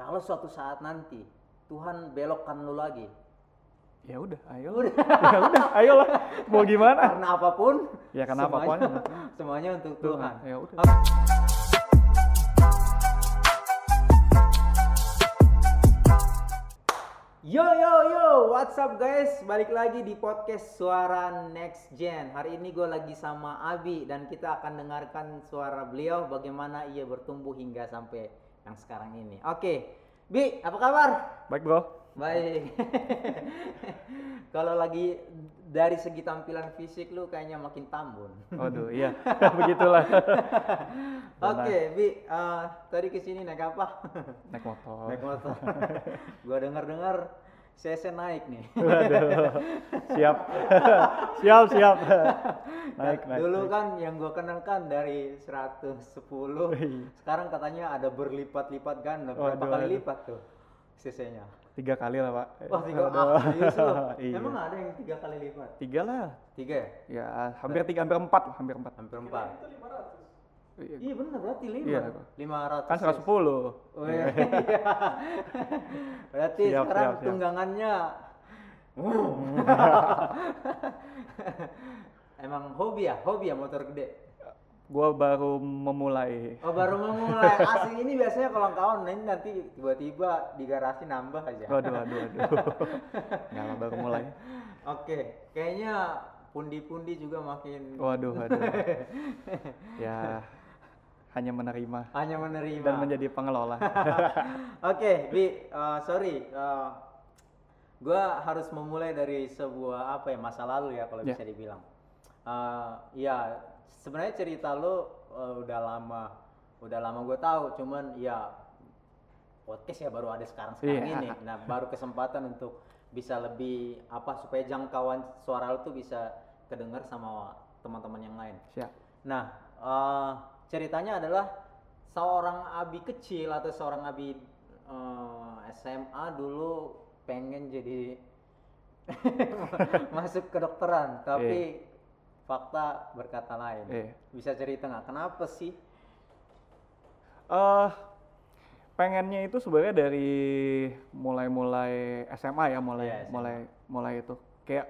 kalau suatu saat nanti Tuhan belokkan lu lagi Ya udah, ayo. ya udah, ayolah. Mau gimana? karena apa pun Ya karena apa pun. semuanya, semuanya untuk Tuhan. Ya udah. Yo yo yo, what's up guys? Balik lagi di podcast Suara Next Gen. Hari ini gue lagi sama Abi dan kita akan dengarkan suara beliau bagaimana ia bertumbuh hingga sampai yang sekarang ini. Oke, Bi, apa kabar? Baik, Bro. Baik. Kalau lagi dari segi tampilan fisik lu kayaknya makin tambun. Waduh, iya. Begitulah. Oke, Bi, eh, tadi ke sini naik apa? Naik motor. naik motor. gua dengar-dengar CC naik nih. Waduh. Siap. siap, siap. Naik, naik. Dulu naik. kan yang gua kenal kan dari 110, Wih. sekarang katanya ada berlipat-lipat ganda. Berapa Waduh, kali waduh. lipat tuh CC-nya? Tiga kali lah, Pak. Wah, tiga Waduh. ah? Iya. Emang ada yang tiga kali lipat? Tiga lah. Tiga ya? Ya, hampir tiga, hampir empat lah, hampir empat. Hampir empat. Iya. Iya benar berarti lima. Iya. Lima ratus. Kan 110. Oh, iya. berarti Siap, sekarang siap, siap. tunggangannya. Emang hobi ya, hobi ya motor gede. Gua baru memulai. Oh baru memulai. Asing ini biasanya kalau kawan ini nanti tiba-tiba di garasi nambah aja. Waduh, waduh, waduh. Nggak baru mulai. Oke, kayaknya pundi-pundi juga makin Waduh, waduh. Ya, hanya menerima hanya menerima. dan menjadi pengelola. Oke, Bi, eh, sorry, eh, gua harus memulai dari sebuah apa ya masa lalu ya kalau Ya. bisa dibilang. Eh, ya, sebenarnya cerita lu eh, udah lama, udah lama gue tahu, cuman ya podcast ya baru ada sekarang sekarang Iya. ini. Nah, baru kesempatan untuk bisa lebih apa supaya jangkauan suara lu tuh bisa kedengar sama teman-teman yang lain. Siap. Nah, eh, ceritanya adalah seorang abi kecil atau seorang abi eh, SMA dulu pengen jadi masuk kedokteran, tapi fakta berkata lain. Iya. Bisa cerita nggak kenapa sih? eh pengennya itu sebenarnya dari mulai-mulai SMA ya, mulai Iya, SMA. mulai mulai itu kayak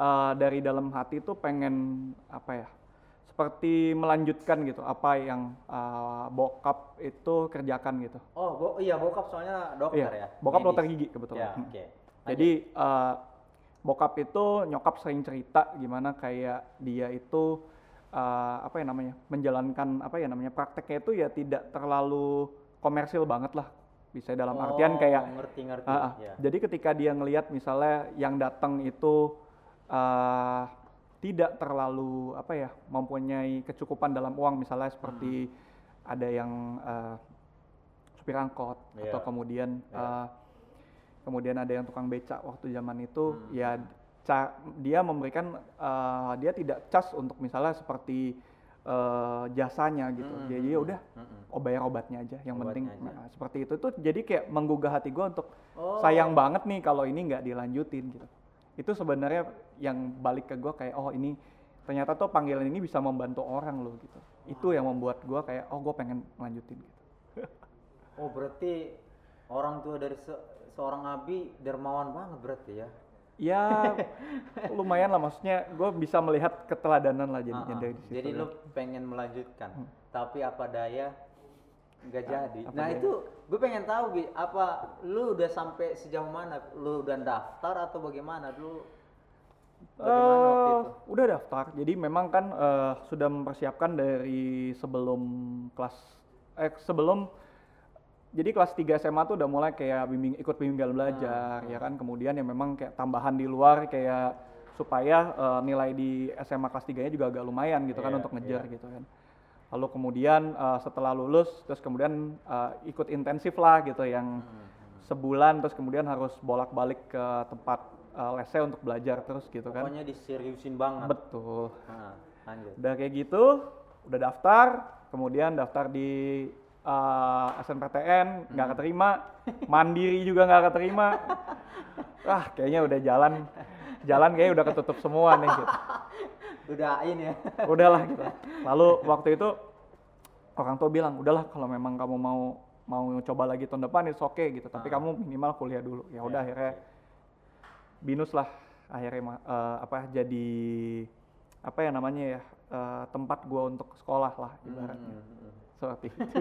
eh, dari dalam hati tuh pengen apa ya? Seperti melanjutkan gitu apa yang eh, bokap itu kerjakan gitu. Oh, bo iya bokap soalnya dokter Iya, ya. bokap medis. dokter gigi kebetulan. Ya, Hmm. oke. Jadi eh, bokap itu nyokap sering cerita gimana kayak dia itu eh, apa ya namanya menjalankan apa ya namanya prakteknya itu ya tidak terlalu komersil banget lah bisa dalam artian Oh, kayak ngerti-ngerti. ah, ah. ya. jadi ketika dia ngelihat misalnya yang datang itu eh, tidak terlalu apa ya mempunyai kecukupan dalam uang misalnya seperti ada yang eh, supir angkot atau Iya. kemudian Iya. eh, kemudian ada yang tukang becak waktu zaman itu Hmm. ya ca- dia memberikan eh, dia tidak cas untuk misalnya seperti eh, jasanya gitu Mm, jadi mm, ya mm, udah mm, mm. oh bayar obatnya aja yang penting Obatnya aja. nah, seperti itu tuh jadi kayak menggugah hati gue untuk Oh. sayang banget nih kalau ini nggak dilanjutin gitu itu sebenarnya yang balik ke gue kayak oh ini ternyata tuh panggilan ini bisa membantu orang loh gitu itu yang membuat gue kayak oh gue pengen lanjutin gitu Oh, berarti orang tua dari se- seorang abi dermawan banget berarti ya. ya lumayan lah maksudnya gue bisa melihat keteladanan lah jadinya Ah, ah. dari situ Jadi ya. lu pengen melanjutkan, tapi apa daya nggak jadi. apa nah daya? itu gue pengen tahu bi, apa lu udah sampai sejauh mana? Lu udah daftar atau bagaimana dulu? Bagaimana waktu Eh, itu? udah daftar jadi memang kan eh, sudah mempersiapkan dari sebelum kelas eh sebelum jadi kelas 3 SMA tuh udah mulai kayak bimbing ikut bimbingan belajar Ah, ya kan kemudian ya memang kayak tambahan di luar kayak supaya eh, nilai di SMA kelas 3 nya juga agak lumayan gitu kan Iya, untuk ngejar iya. gitu kan lalu kemudian eh, setelah lulus terus kemudian eh, ikut intensif lah gitu yang Hmm, sebulan terus kemudian harus bolak-balik ke tempat eh, lesnya untuk belajar terus gitu kan Pokoknya diseriusin banget. betul Nah, lanjut. udah kayak gitu udah daftar kemudian daftar di uh, SNPTN nggak keterima mandiri juga nggak keterima ah kayaknya udah jalan jalan kayaknya udah ketutup semua nih gitu. Udah ini ya. udahlah gitu lalu waktu itu orang tua bilang udahlah kalau memang kamu mau mau coba lagi tahun depan itu oke gitu tapi Ah. kamu minimal kuliah dulu ya udah Ya, akhirnya oke. binus lah akhirnya eh, apa jadi apa ya namanya ya eh, tempat gua untuk sekolah lah ibaratnya Hmm, hmm, hmm. seperti itu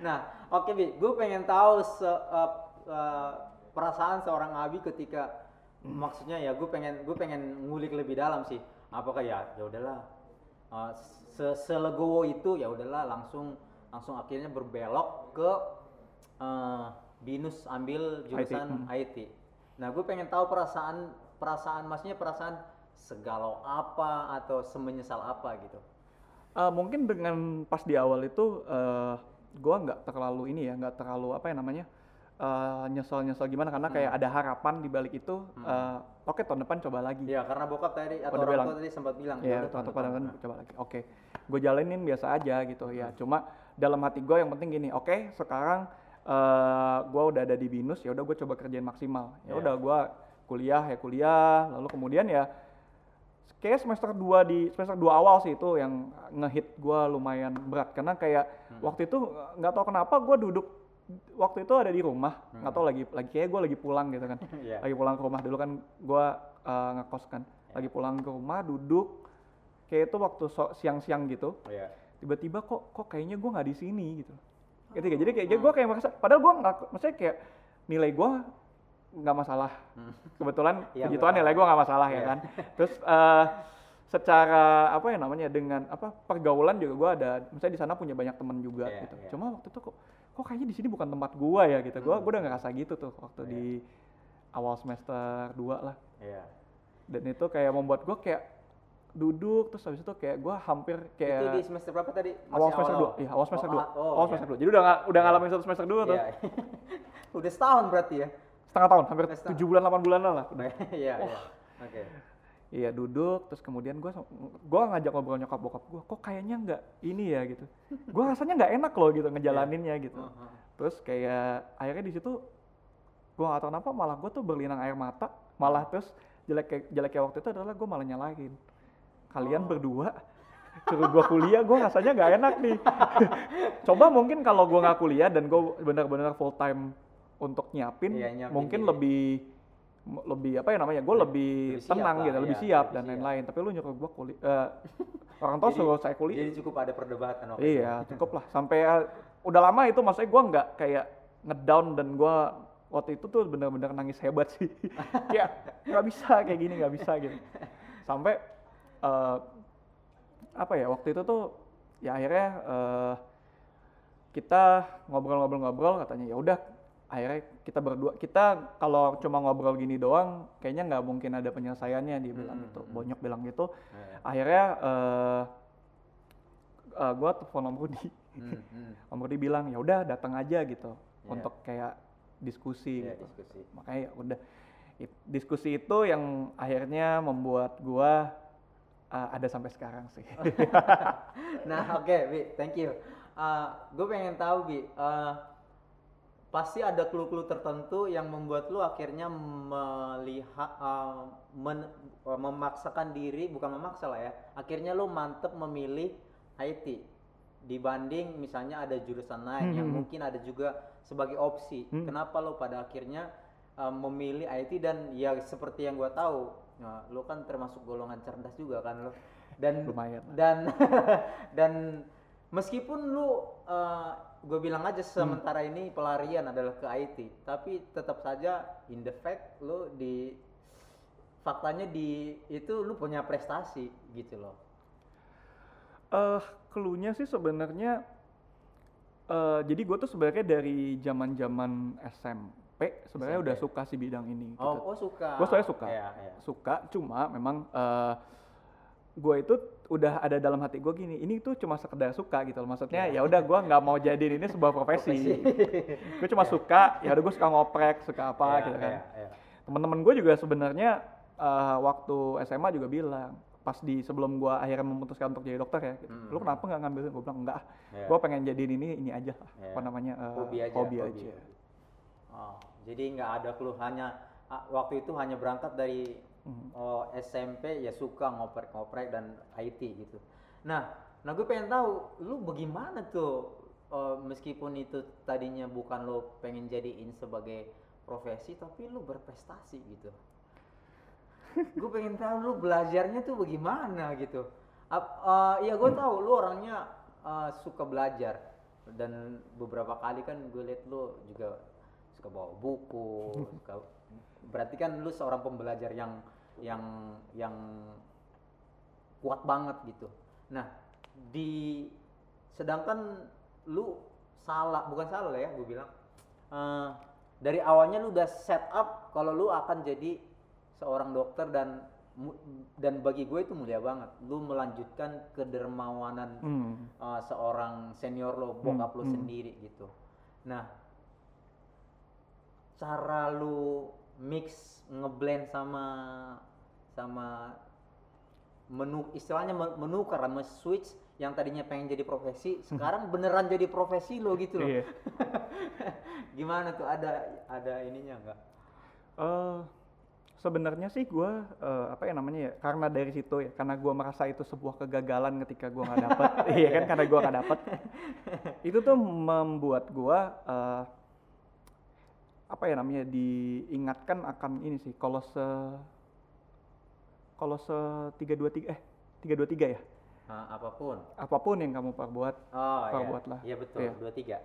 Nah, oke Bi, gue pengen tahu se- uh, uh, perasaan seorang Abi ketika maksudnya ya gue pengen gue pengen ngulik lebih dalam sih. Apakah ya ya udahlah uh, se selegowo itu ya udahlah langsung langsung akhirnya berbelok ke uh, binus ambil jurusan IT, IT. Nah, gue pengen tahu perasaan perasaan maksudnya perasaan segalau apa atau semenyesal apa gitu. Eh, mungkin dengan pas di awal itu eh gua nggak terlalu ini ya nggak terlalu apa ya namanya eh, nyesel-nyesel gimana? Karena kayak ada harapan di balik itu eh, oke tahun depan coba lagi. Ya, karena bokap tadi atau Udah orang bilang. tua tadi sempat bilang ya "Udah, tahun atau depan." pada kan coba lagi. Oke gue jalanin biasa aja gitu ya. Cuma dalam hati gue yang penting gini oke sekarang eh gue udah ada di binus ya udah gue coba kerjain maksimal. Ya Iya. udah gue kuliah ya kuliah. Lalu kemudian ya kayak semester 2 di semester 2 awal sih itu yang ngehit gue lumayan berat. Karena kayak Hmm. waktu itu nggak tahu kenapa gue duduk waktu itu ada di rumah Hmm. nggak tahu lagi lagi kayak gue lagi pulang gitu kan Iya. lagi pulang ke rumah dulu kan gue ngekos kan lagi pulang ke rumah duduk kayak itu waktu so- siang-siang gitu Iya. tiba-tiba kok kok kayaknya gue nggak di sini gitu gitu kayak jadi kayak gue kayak merasa padahal gue nggak maksudnya kayak nilai gue nggak masalah Hmm. kebetulan Iya, puji gua Tuhan tahu. nilai gue nggak masalah ya Iya. kan terus eh, secara apa ya namanya dengan apa pergaulan juga gue ada misalnya di sana punya banyak temen juga Iya, gitu iya. cuma waktu itu kok kok kayaknya di sini bukan tempat gue ya gitu gue Hmm. udah ngerasa gitu tuh waktu Iya. di awal semester 2 lah Iya. dan itu kayak membuat gue kayak duduk terus habis itu kayak gue hampir kayak Itu di semester berapa tadi? awal Masih semester dua, awal-awal? iya awal semester Oh, dua, ah, oh, awal iya. semester dua. Jadi udah nggak udah ngalamin satu semester dua tuh, Iya. Udah setahun berarti ya? setengah tahun, hampir Setengah. tujuh bulan, delapan bulan lah. Udah. Iya, iya. Oke. Iya duduk, terus kemudian gue gua ngajak ngobrol nyokap bokap gue, kok kayaknya nggak ini ya gitu. Gue rasanya nggak enak loh gitu ngejalaninnya gitu. Uh-huh. Terus kayak akhirnya di situ gue nggak tahu kenapa malah gue tuh berlinang air mata, malah terus jelek jeleknya waktu itu adalah gue malah nyalahin kalian berdua suruh gue kuliah gue rasanya nggak enak nih coba mungkin kalau gue nggak kuliah dan gue benar-benar full time untuk nyiapin, Iya, nyiapin mungkin diri. lebih lebih apa ya namanya gue lebih, lebih siap tenang lah, gitu lebih iya, siap lebih dan lain-lain tapi lu nyuruh gue kuliah eh, orang tua suruh saya kuliah Jadi cukup ada perdebatan waktu Iya, cukup lah. Sampai uh, udah lama itu maksudnya gue nggak kayak ngedown dan gue waktu itu tuh bener-bener nangis hebat sih. kayak nggak bisa kayak gini nggak bisa gitu. Sampai uh, apa ya waktu itu tuh ya akhirnya uh, kita ngobrol-ngobrol-ngobrol katanya ya udah akhirnya kita berdua kita kalau cuma ngobrol gini doang kayaknya nggak mungkin ada penyelesaiannya dia bilang Hmm, gitu hmm. bonyok bilang gitu Iya. akhirnya uh, uh, gue telepon Om Rudi Hmm, hmm. Om Rudi bilang ya udah datang aja gitu Iya. untuk kayak diskusi Iya, gitu diskusi. makanya ya udah It- diskusi itu yang akhirnya membuat gua uh, ada sampai sekarang sih Nah, oke, Bi, thank you. gue pengen tahu, Bi, uh, pasti ada clue-clue tertentu yang membuat lu akhirnya melihat, uh, men- uh, memaksakan diri, bukan memaksa lah ya, akhirnya lu mantep memilih IT dibanding misalnya ada jurusan lain yang Hmm. mungkin ada juga sebagai opsi. Hmm. Kenapa lu pada akhirnya uh, memilih IT dan ya seperti yang gua tahu, nah, lu kan termasuk golongan cerdas juga kan lu. Dan lumayan dan dan meskipun lu gue bilang aja sementara ini pelarian adalah ke IT tapi tetap saja in the fact lu di faktanya di itu lu punya prestasi gitu loh eh clue-nya sih sebenarnya eh jadi gue tuh sebenarnya dari zaman zaman SMP sebenarnya udah suka si bidang ini gitu. oh oh suka Gua soalnya suka. Iya, iya. suka cuma memang eh gue itu udah ada dalam hati gue gini ini tuh cuma sekedar suka gitu loh. Maksudnya ya udah gue nggak mau jadiin ini sebuah profesi, gue cuma suka ya udah gue suka ngoprek suka apa Iya, gitu kan. iya, iya. teman-teman gue juga sebenarnya eh, waktu SMA juga bilang pas di sebelum gue akhirnya memutuskan untuk jadi dokter ya gitu, Hmm. lu kenapa nggak ngambil gue bilang enggak Iya. gue pengen jadiin ini ini aja lah. Iya. apa namanya eh, hobi aja hobi aja. Oh, jadi nggak ada ah, waktu itu hanya berangkat dari Mhm. oh, SMP ya suka ngoprek-ngoprek dan IT gitu. Nah, nah gue pengen tahu lu bagaimana tuh eh, meskipun itu tadinya bukan lo pengen jadiin sebagai profesi tapi lu berprestasi gitu gue pengen tahu lu belajarnya tuh bagaimana gitu Ap- eh, ya gue tahu lu orangnya eh, suka belajar dan beberapa kali kan gue liat lu juga suka bawa buku suka berarti kan lu seorang pembelajar yang yang yang kuat banget gitu nah di sedangkan lu salah bukan salah lah ya gue bilang Eh, dari awalnya lu udah set up kalau lu akan jadi seorang dokter dan dan bagi gue itu mulia banget lu melanjutkan kedermawanan Hmm. uh, seorang senior lo bokap lo hmm. sendiri gitu nah cara lu mix ngeblend sama sama menu istilahnya men- menukar sama switch yang tadinya pengen jadi profesi sekarang beneran jadi profesi lo gitu loh. Iya. gimana tuh? Ada ada ininya enggak Eh, sebenarnya sih gue apa ya namanya ya karena dari situ ya karena gue merasa itu sebuah kegagalan ketika gue nggak dapet. Iya kan? Karena gue nggak dapet. Itu tuh membuat gue eh, apa ya namanya diingatkan akan ini sih kalau se kalau se tiga dua tiga eh tiga dua tiga ya Nah, apa pun apa pun yang kamu perbuat oh iya Perbuatlah. iya betul Iya. dua tiga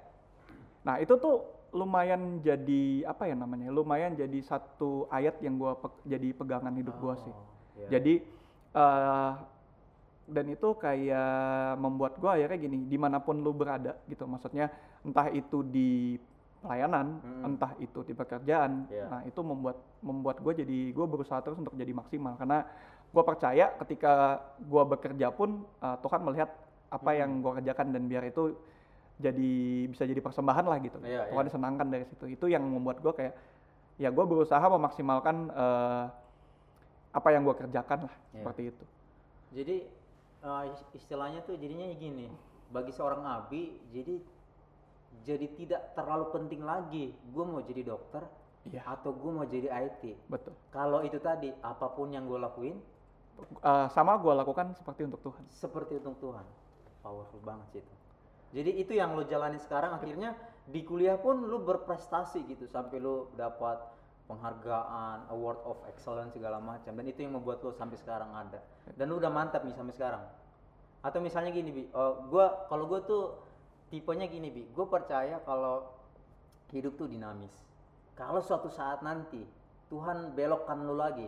Nah itu tuh lumayan jadi apa ya namanya? Lumayan jadi satu ayat yang gua pe- jadi pegangan hidup gua sih. Oh, iya. Jadi eh dan itu kayak membuat gua akhirnya gini, di mana pun lu berada gitu. Maksudnya entah itu di pelayanan, Mm. entah itu di pekerjaan. Iya. Nah itu membuat membuat gue jadi gue berusaha terus untuk jadi maksimal karena gua percaya ketika gua bekerja pun eh, Tuhan melihat apa Mm. yang gua kerjakan dan biar itu jadi bisa jadi persembahan lah gitu. Iya, Tuhan iya. disenangkan dari situ. Itu yang membuat gue kayak ya gue berusaha memaksimalkan eh, apa yang gue kerjakan lah Iya. seperti itu. Jadi is- istilahnya tuh jadinya gini, bagi seorang abi jadi jadi tidak terlalu penting lagi gue mau jadi dokter Iya. atau gue mau jadi IT. Betul. Kalau itu tadi apa pun yang gue lakuin Eh, sama gue lakukan seperti untuk Tuhan. seperti untuk Tuhan. Powerful banget sih itu. Jadi itu yang lo jalani sekarang akhirnya di kuliah pun lu berprestasi gitu sampai lu dapat penghargaan, award of excellence segala macam dan itu yang membuat lo sampai sekarang ada. Dan lu udah mantap nih sampai sekarang. Atau misalnya gini bi, eh, gua kalau gue tuh tipenya gini bi, gue percaya kalau hidup tuh dinamis. Kalau suatu saat nanti Tuhan belokkan lu lagi,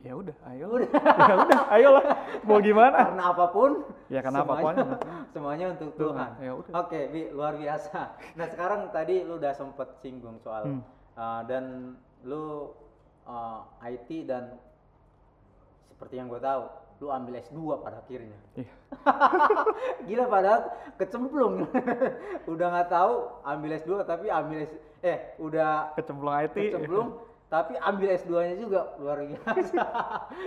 Ya udah, ayo. ya udah, ayolah. Mau gimana? karena apa pun Ya karena semuanya, apa pun. semuanya untuk Tuhan, Tuhan. ya udah. Oke, Bi, luar biasa. Nah, sekarang tadi lu udah sempet singgung soal Hmm. uh, dan lu uh, IT dan seperti yang gue tahu, lu ambil S2 pada akhirnya. Iya. Gila padahal kecemplung. udah nggak tahu ambil S2 tapi ambil S eh udah Kecemplung IT. kecemplung tapi ambil S2-nya juga luar biasa.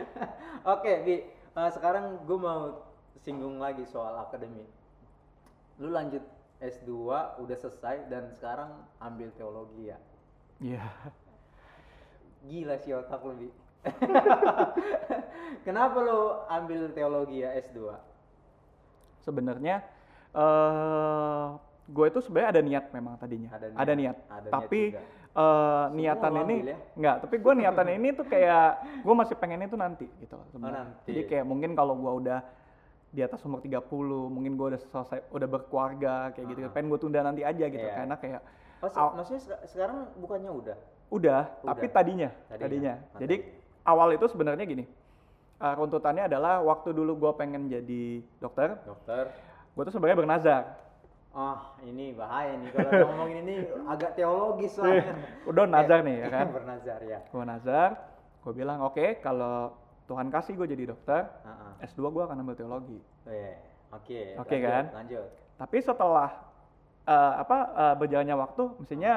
Oke, Bi. eh, sekarang gue mau singgung lagi soal akademik. Lu lanjut S2 udah selesai dan sekarang ambil teologi ya. Iya. Gila sih otak lu, Bi. Kenapa lu ambil teologi ya S2? Sebenarnya eh gue itu sebenarnya ada niat memang tadinya. Ada niat, Ada niat. ada niat tapi juga. eh, Semua niatan ini ya? enggak, tapi gue niatan ini tuh kayak gue masih pengen itu nanti gitu loh sebenarnya. Oh, nanti. Jadi kayak mungkin kalau gue udah di atas umur 30, mungkin gue udah selesai udah berkeluarga kayak gitu. Ah. Pengen gue tunda nanti aja gitu Iya. karena kayak Oh, se- maksudnya seka- sekarang bukannya udah? Udah, Udah. tapi tadinya, Tadinya. tadinya. Jadi awal itu sebenarnya gini, uh, runtutannya adalah waktu dulu gue pengen jadi dokter, Dokter. gue tuh sebenarnya bernazar. Ah, ini bahaya nih kalau ngomongin ini agak teologis soalnya. Udah nazar nih ya kan, Bernazar ya. gue nazar, gue bilang oke kalau Tuhan kasih gue jadi dokter, Heeh. S2 gue akan ambil teologi. Eh, Oke. Oke, lanjut, kan? Lanjut. Tapi setelah uh, apa uh, berjalannya waktu, mestinya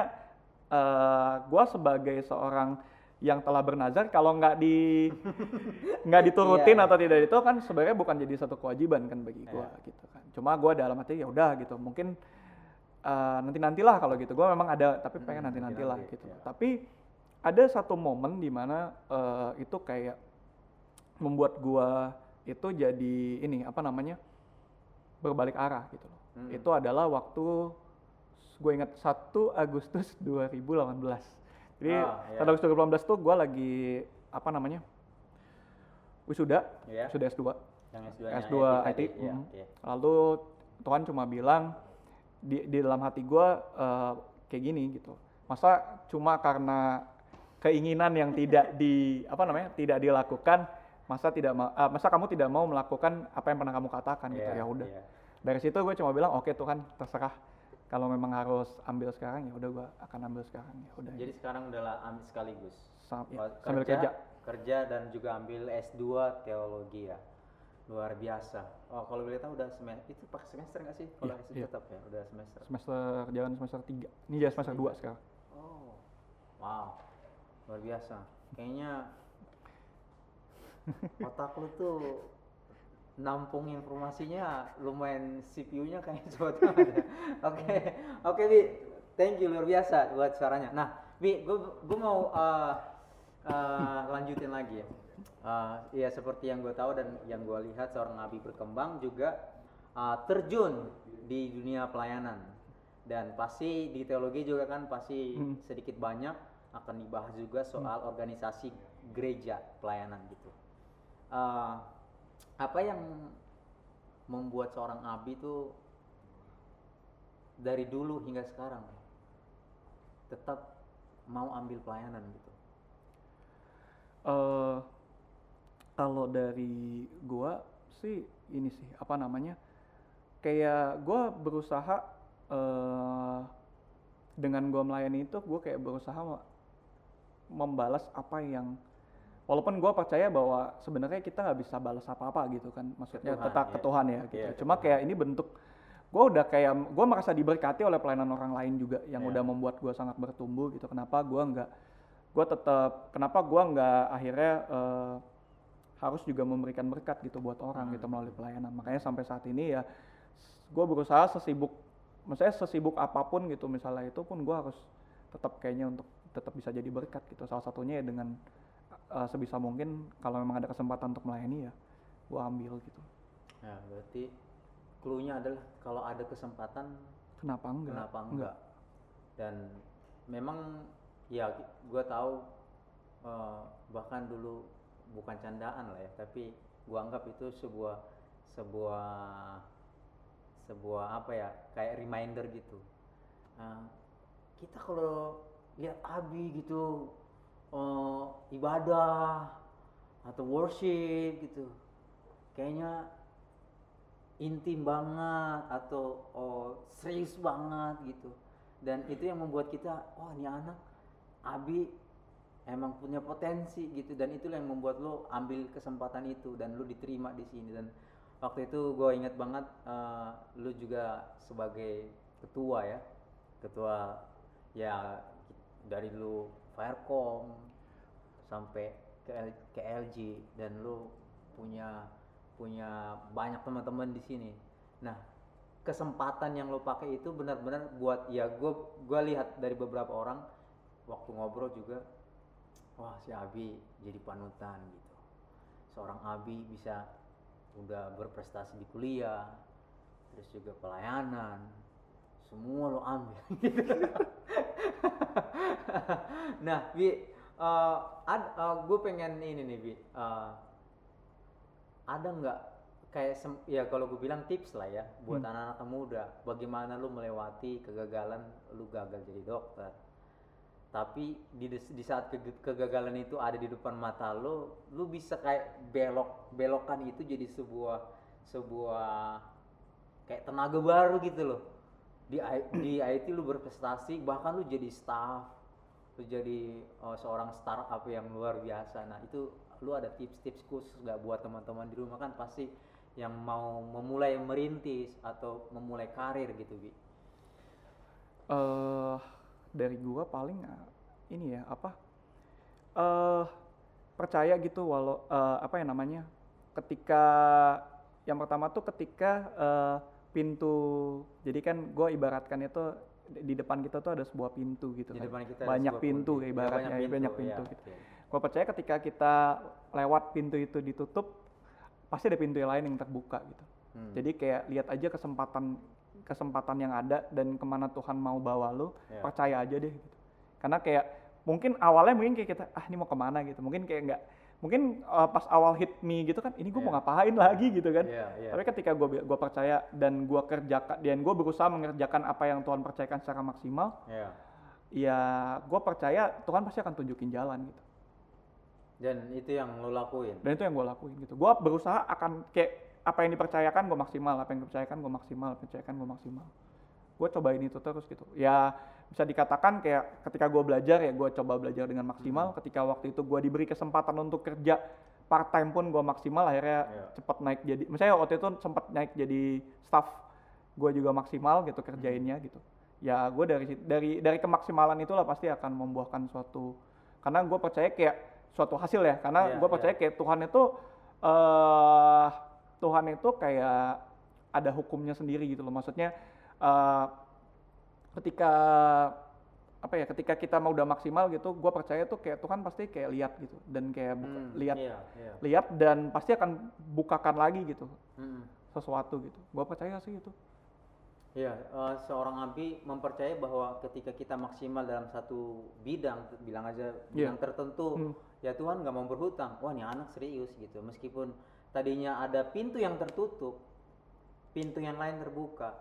uh, gue sebagai seorang yang telah bernazar kalau nggak di nggak diturutin Iya. atau tidak itu kan sebenarnya bukan jadi satu kewajiban kan bagi gue Iya. gitu kan. Cuma gue dalam hati ya udah gitu, mungkin uh, nanti nantilah kalau gitu. Gue memang ada tapi pengen Hmm, nanti nantilah gitu. iya. Tapi ada satu momen di mana uh, itu kayak membuat gue itu jadi ini apa namanya berbalik arah gitu loh. Hmm. itu adalah waktu gue ingat 1 Agustus 2018 jadi Ah, iya. 1 Agustus 2018 tuh gue lagi apa namanya wisuda Iya. sudah S2 Yang S2 S2 tadi, IT, iya, mhm. iya. lalu Tuhan cuma bilang di, di dalam hati gue eh, kayak gini gitu masa cuma karena keinginan yang tidak di apa namanya tidak dilakukan masa tidak ma- ah, masa kamu tidak mau melakukan apa yang pernah kamu katakan gitu Iya, ya udah iya. dari situ gue cuma bilang oke Tuhan terserah kalau memang harus ambil sekarang ya udah gue akan ambil sekarang ya udah Jadi sekarang adalah ambil sekaligus. Sam- ya, Oh, sambil kerja kerja dan juga ambil S2 teologi ya. Luar biasa. Oh, kalau boleh tahu udah semester itu pakai semester nggak sih? Kalau S2 iya. tetap ya, udah semester. semester jalan semester 3 ini jadi semester 2 sekarang Oh. Wow. Luar biasa. Kayaknya otak lu tuh nampung informasinya lumayan CPU-nya kayaknya banget. Oke, oke Bi, thank you luar biasa buat suaranya. Nah, Bi, gue mau uh, uh, lanjutin lagi ya. Uh, ya seperti yang gue tahu dan yang gue lihat seorang nabi berkembang juga uh, terjun di dunia pelayanan dan pasti di teologi juga kan pasti Hmm. sedikit banyak akan dibahas juga soal organisasi gereja pelayanan gitu. Uh, apa yang membuat seorang abi itu dari dulu hingga sekarang tetap mau ambil pelayanan gitu? eh kalau dari gua sih ini sih apa namanya kayak gua berusaha eh dengan gua melayani itu gua kayak berusaha me- membalas apa yang walaupun gua percaya bahwa sebenarnya kita nggak bisa balas apa-apa gitu kan maksudnya Tuhan, tetap ke ya. Tuhan ya gitu Iya, ke cuma Tuhan. kayak ini bentuk gua udah kayak gua merasa diberkati oleh pelayanan orang lain juga yang Iya. udah membuat gua sangat bertumbuh gitu kenapa gua nggak gue tetap kenapa gua nggak akhirnya eh, harus juga memberikan berkat gitu buat orang gitu Hmm. melalui pelayanan makanya sampai saat ini ya gue berusaha sesibuk maksudnya sesibuk apa pun gitu misalnya itu pun gua harus tetap kayaknya untuk tetap bisa jadi berkat gitu salah satunya ya dengan eh, sebisa mungkin kalau memang ada kesempatan untuk melayani ya gua ambil gitu Ya, berarti clue-nya adalah kalau ada kesempatan kenapa enggak kenapa enggak? Dan memang ya gue tahu eh, bahkan dulu bukan candaan lah ya, tapi gua anggap itu sebuah sebuah sebuah apa ya kayak reminder gitu. Eh, kita kalau lihat Abi gitu eh, ibadah atau worship gitu, kayaknya intim banget atau oh, serius banget gitu. Dan itu yang membuat kita oh ini anak Abi emang punya potensi gitu. Dan itulah yang membuat lo ambil kesempatan itu dan lo diterima di sini. Dan waktu itu gue ingat banget eh, lo juga sebagai ketua ya. Ketua ya dari lo Firecom sampai ke, L- ke LG dan lo punya punya banyak teman-teman di sini. Nah, kesempatan yang lo pakai itu benar-benar buat ya gue gue lihat dari beberapa orang waktu ngobrol juga, wah si Abi jadi panutan gitu. Seorang Abi bisa udah berprestasi di kuliah, terus juga pelayanan, semua lo ambil. gitu. Nah, Bi, eh, ad- eh, gue pengen ini nih, Bi. eh, ada nggak kayak sem- ya kalau gue bilang tips lah ya buat Hmm. anak-anak muda bagaimana lu melewati kegagalan lu gagal jadi dokter tapi di di saat kege- kegagalan itu ada di depan mata lu lu bisa kayak belok belokan itu jadi sebuah sebuah kayak tenaga baru gitu loh di di IT lu berprestasi bahkan lu jadi staff lu jadi uh, seorang startup yang luar biasa. Nah itu lu ada tips-tips khusus nggak buat teman-teman di rumah? Kan pasti yang mau memulai merintis atau memulai karir gitu bi. Eh dari gua paling eh, ini ya apa? Eh percaya gitu walau eh, apa ya namanya? Ketika yang pertama tuh ketika eh, pintu jadi kan gua ibaratkan itu di depan kita tuh ada sebuah pintu gitu di kan depan kita banyak pintu kunci. Ya, ibaratnya banyak pintu, ya, gitu. oke. Gua percaya ketika kita lewat pintu itu ditutup pasti ada pintu yang lain yang terbuka gitu Hmm. jadi kayak lihat aja kesempatan kesempatan yang ada dan ke mana Tuhan mau bawa lu Iya. percaya aja deh gitu. karena kayak mungkin awalnya mungkin kayak kita ah ini mau ke mana gitu mungkin kayak nggak mungkin uh, pas awal hit me gitu kan ini gue mau Iya. ngapain lagi gitu kan Iya, iya. tapi ketika gue gua percaya dan gue kerjakan dan gue berusaha mengerjakan apa yang Tuhan percayakan secara maksimal Iya. ya gue percaya Tuhan pasti akan tunjukin jalan gitu Dan itu yang lo lakuin. dan itu yang gue lakuin gitu gue berusaha akan kayak apa yang dipercayakan gue maksimal apa yang dipercayakan gue maksimal apa yang dipercayakan gue maksimal gue cobain itu terus gitu ya bisa dikatakan kayak ketika gue belajar ya gue coba belajar dengan maksimal. Ketika waktu itu gue diberi kesempatan untuk kerja part time pun gue maksimal akhirnya Iya. cepat naik jadi misalnya waktu itu sempat naik jadi staff gue juga maksimal gitu kerjainnya gitu. Ya gue dari dari dari kemaksimalan itulah pasti akan membuahkan suatu karena gue percaya kayak suatu hasil ya. Karena Iya, gue percaya kayak Tuhan itu eh Tuhan itu kayak ada hukumnya sendiri gitu loh. Maksudnya eh ketika apa ya ketika kita mau udah maksimal gitu gue percaya tuh kayak Tuhan pasti kayak lihat gitu dan kayak buka- Hmm, lihat Iya, iya. lihat dan pasti akan bukakan lagi gitu Mm-mm. sesuatu gitu gue percaya sih itu Iya, eh, seorang Abi mempercayai bahwa ketika kita maksimal dalam satu bidang, bilang aja Iya. bidang tertentu, Hmm. ya Tuhan nggak mau berhutang. Wah, ini anak serius gitu. Meskipun tadinya ada pintu yang tertutup, pintu yang lain terbuka.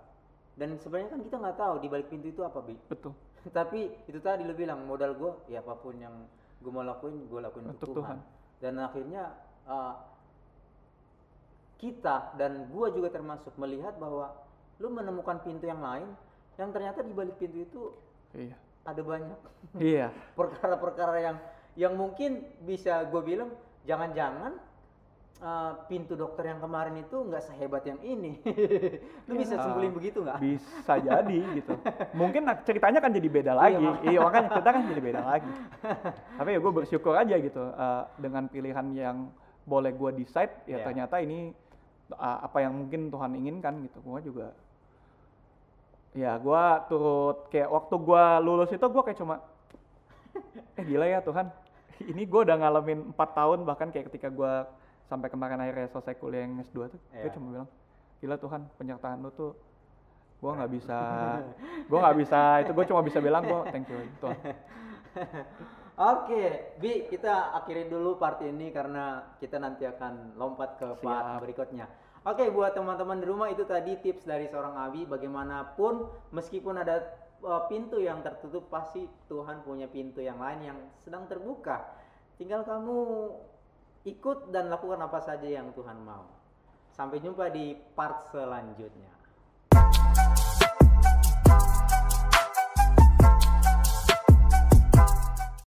Dan sebenarnya kan kita nggak tahu di balik pintu itu apa, Bi. betul Tapi itu tadi lo bilang modal gue, ya apa pun yang gue mau lakuin, gue lakuin untuk, Untuk Tuhan. Tuhan. Dan akhirnya eh, kita dan gue juga termasuk melihat bahwa lu menemukan pintu yang lain yang ternyata di balik pintu itu iya ada banyak iya perkara-perkara yang yang mungkin bisa gue bilang jangan-jangan eh, pintu dokter yang kemarin itu nggak sehebat yang ini. lu bisa Ya. simpulin begitu nggak? bisa jadi gitu mungkin ceritanya kan jadi beda lagi makanya. iya makanya cerita kan jadi beda lagi tapi ya gue bersyukur aja gitu eh, dengan pilihan yang boleh gue decide Iya. ya ternyata ini eh, apa yang mungkin Tuhan inginkan gitu gue juga ya gue turut kayak waktu gue lulus itu gue kayak cuma eh gila ya Tuhan ini gue udah ngalamin empat tahun bahkan kayak ketika gue sampai kemarin akhirnya selesai kuliah yang S2 tuh gue Iya. cuma bilang gila Tuhan penyertaan lu tuh gue nggak bisa gue nggak bisa itu gue cuma bisa bilang gue thank you Tuhan Oke, Bi, kita akhiri dulu part ini karena kita nanti akan lompat ke part Siap. berikutnya. Oke, buat teman-teman di rumah itu tadi tips dari seorang Abi bagaimanapun meskipun ada uh, pintu yang tertutup pasti Tuhan punya pintu yang lain yang sedang terbuka. Tinggal kamu ikut dan lakukan apa saja yang Tuhan mau. Sampai jumpa di part selanjutnya.